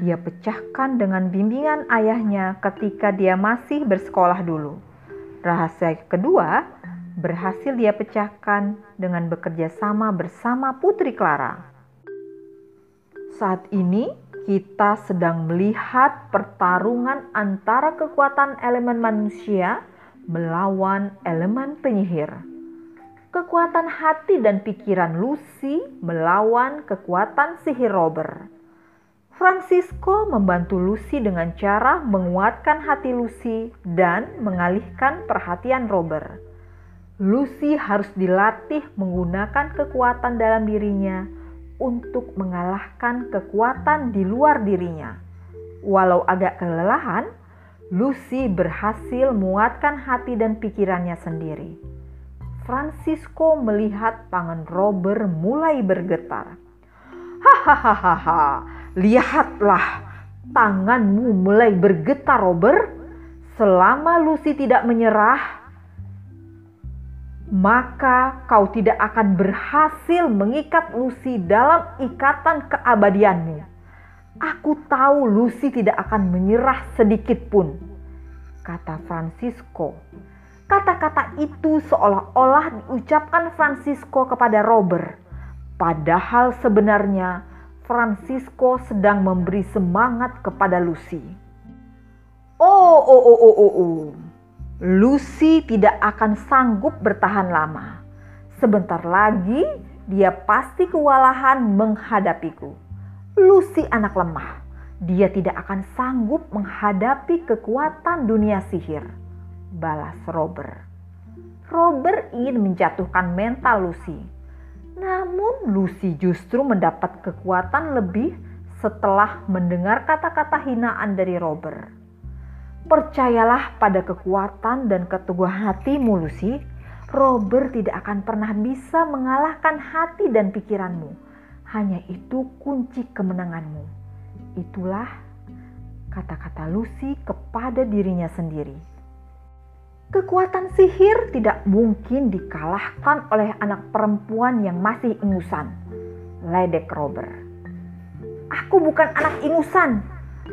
dia pecahkan dengan bimbingan ayahnya ketika dia masih bersekolah dulu. Rahasia kedua berhasil dia pecahkan dengan bekerja sama bersama Putri Clara. Saat ini kita sedang melihat pertarungan antara kekuatan elemen manusia melawan elemen penyihir. Kekuatan hati dan pikiran Lucy melawan kekuatan sihir Robert. Francisco membantu Lucy dengan cara menguatkan hati Lucy dan mengalihkan perhatian Robert. Lucy harus dilatih menggunakan kekuatan dalam dirinya untuk mengalahkan kekuatan di luar dirinya. Walau agak kelelahan, Lucy berhasil menguatkan hati dan pikirannya sendiri. Francisco melihat tangan Robert mulai bergetar. Hahaha, lihatlah tanganmu mulai bergetar Robert. Selama Lucy tidak menyerah, maka kau tidak akan berhasil mengikat Lucy dalam ikatan keabadianmu. Aku tahu Lucy tidak akan menyerah sedikit pun, kata Francisco. Kata-kata itu seolah-olah diucapkan Francisco kepada Robert, padahal sebenarnya Francisco sedang memberi semangat kepada Lucy. Oh, oh, oh, oh, oh, oh. Lucy tidak akan sanggup bertahan lama. Sebentar lagi dia pasti kewalahan menghadapiku. Lucy anak lemah. Dia tidak akan sanggup menghadapi kekuatan dunia sihir. Balas Robert. Robert ingin menjatuhkan mental Lucy. Namun Lucy justru mendapat kekuatan lebih setelah mendengar kata-kata hinaan dari Robert. Percayalah pada kekuatan dan keteguhan hatimu, Lucy. Robert tidak akan pernah bisa mengalahkan hati dan pikiranmu. Hanya itu kunci kemenanganmu. Itulah kata-kata Lucy kepada dirinya sendiri. Kekuatan sihir tidak mungkin dikalahkan oleh anak perempuan yang masih ingusan. Ledek Robert. Aku bukan anak ingusan,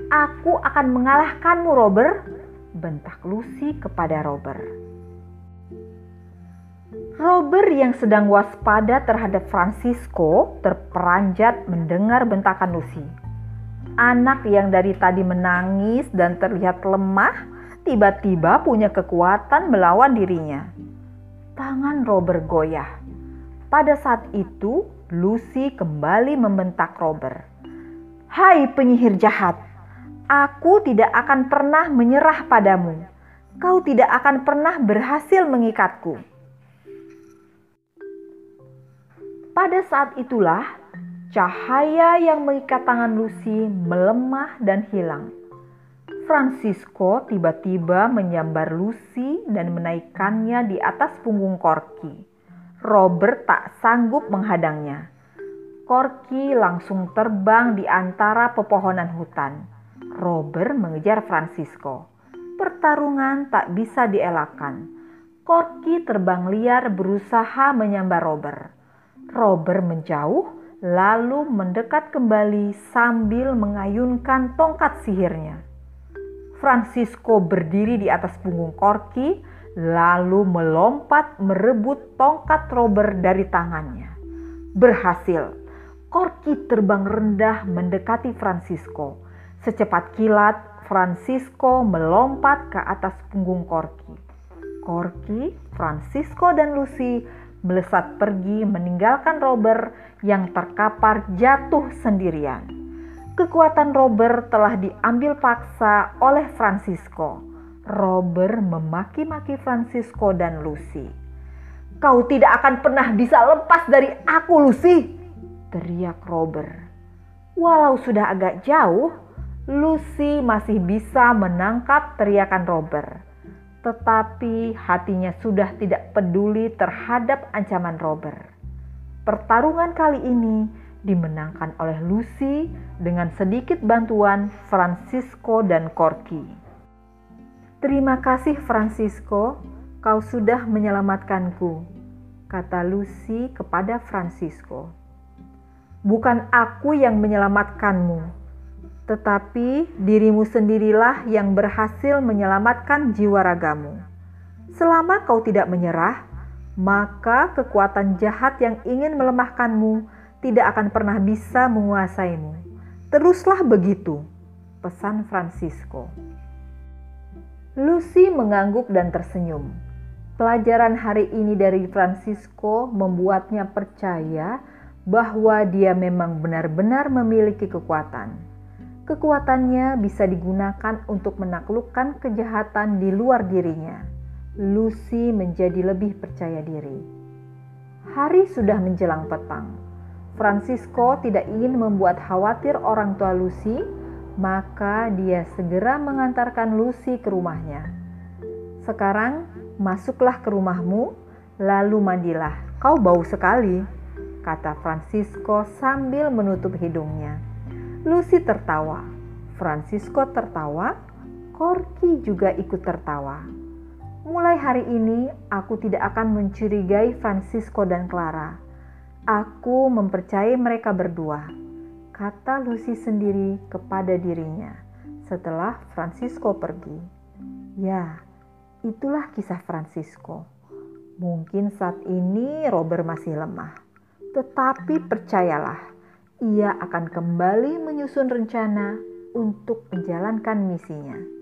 Aku akan mengalahkanmu, Robert, bentak Lucy kepada Robert. Robert yang sedang waspada terhadap Francisco terperanjat mendengar bentakan Lucy. Anak yang dari tadi menangis dan terlihat lemah, tiba-tiba punya kekuatan melawan dirinya. Tangan Robert goyah. Pada saat itu, Lucy kembali membentak Robert. Hai penyihir jahat, Aku tidak akan pernah menyerah padamu. Kau tidak akan pernah berhasil mengikatku. Pada saat itulah cahaya yang mengikat tangan Lucy melemah dan hilang. Francisco tiba-tiba menyambar Lucy dan menaikkannya di atas punggung Corky. Robert tak sanggup menghadangnya. Corky langsung terbang di antara pepohonan hutan. Robert mengejar Francisco. Pertarungan tak bisa dielakkan. Corky terbang liar berusaha menyambar Robert. Robert menjauh lalu mendekat kembali sambil mengayunkan tongkat sihirnya. Francisco berdiri di atas punggung Corky lalu melompat merebut tongkat Robert dari tangannya. Berhasil. Corky terbang rendah mendekati Francisco Secepat kilat, Francisco melompat ke atas punggung Corky. Corky, Francisco, dan Lucy melesat pergi meninggalkan Robert yang terkapar jatuh sendirian. Kekuatan Robert telah diambil paksa oleh Francisco. Robert memaki-maki Francisco dan Lucy. Kau tidak akan pernah bisa lepas dari aku, Lucy! Teriak Robert. Walau sudah agak jauh, Lucy masih bisa menangkap teriakan Robert, tetapi hatinya sudah tidak peduli terhadap ancaman Robert. Pertarungan kali ini dimenangkan oleh Lucy dengan sedikit bantuan Francisco dan Corky. Terima kasih Francisco, kau sudah menyelamatkanku, kata Lucy kepada Francisco. Bukan aku yang menyelamatkanmu, tetapi dirimu sendirilah yang berhasil menyelamatkan jiwa ragamu. Selama kau tidak menyerah, maka kekuatan jahat yang ingin melemahkanmu tidak akan pernah bisa menguasaimu. Teruslah begitu, pesan Francisco. Lucy mengangguk dan tersenyum. Pelajaran hari ini dari Francisco membuatnya percaya bahwa dia memang benar-benar memiliki kekuatan Kekuatannya bisa digunakan untuk menaklukkan kejahatan di luar dirinya. Lucy menjadi lebih percaya diri. Hari sudah menjelang petang. Francisco tidak ingin membuat khawatir orang tua Lucy, maka dia segera mengantarkan Lucy ke rumahnya. Sekarang masuklah ke rumahmu, lalu mandilah. Kau bau sekali, kata Francisco sambil menutup hidungnya. Lucy tertawa, Francisco tertawa, Corky juga ikut tertawa. Mulai hari ini, aku tidak akan mencurigai Francisco dan Clara. Aku mempercayai mereka berdua, kata Lucy sendiri kepada dirinya setelah Francisco pergi. Ya, itulah kisah Francisco. Mungkin saat ini Robert masih lemah, tetapi percayalah ia akan kembali menyusun rencana untuk menjalankan misinya.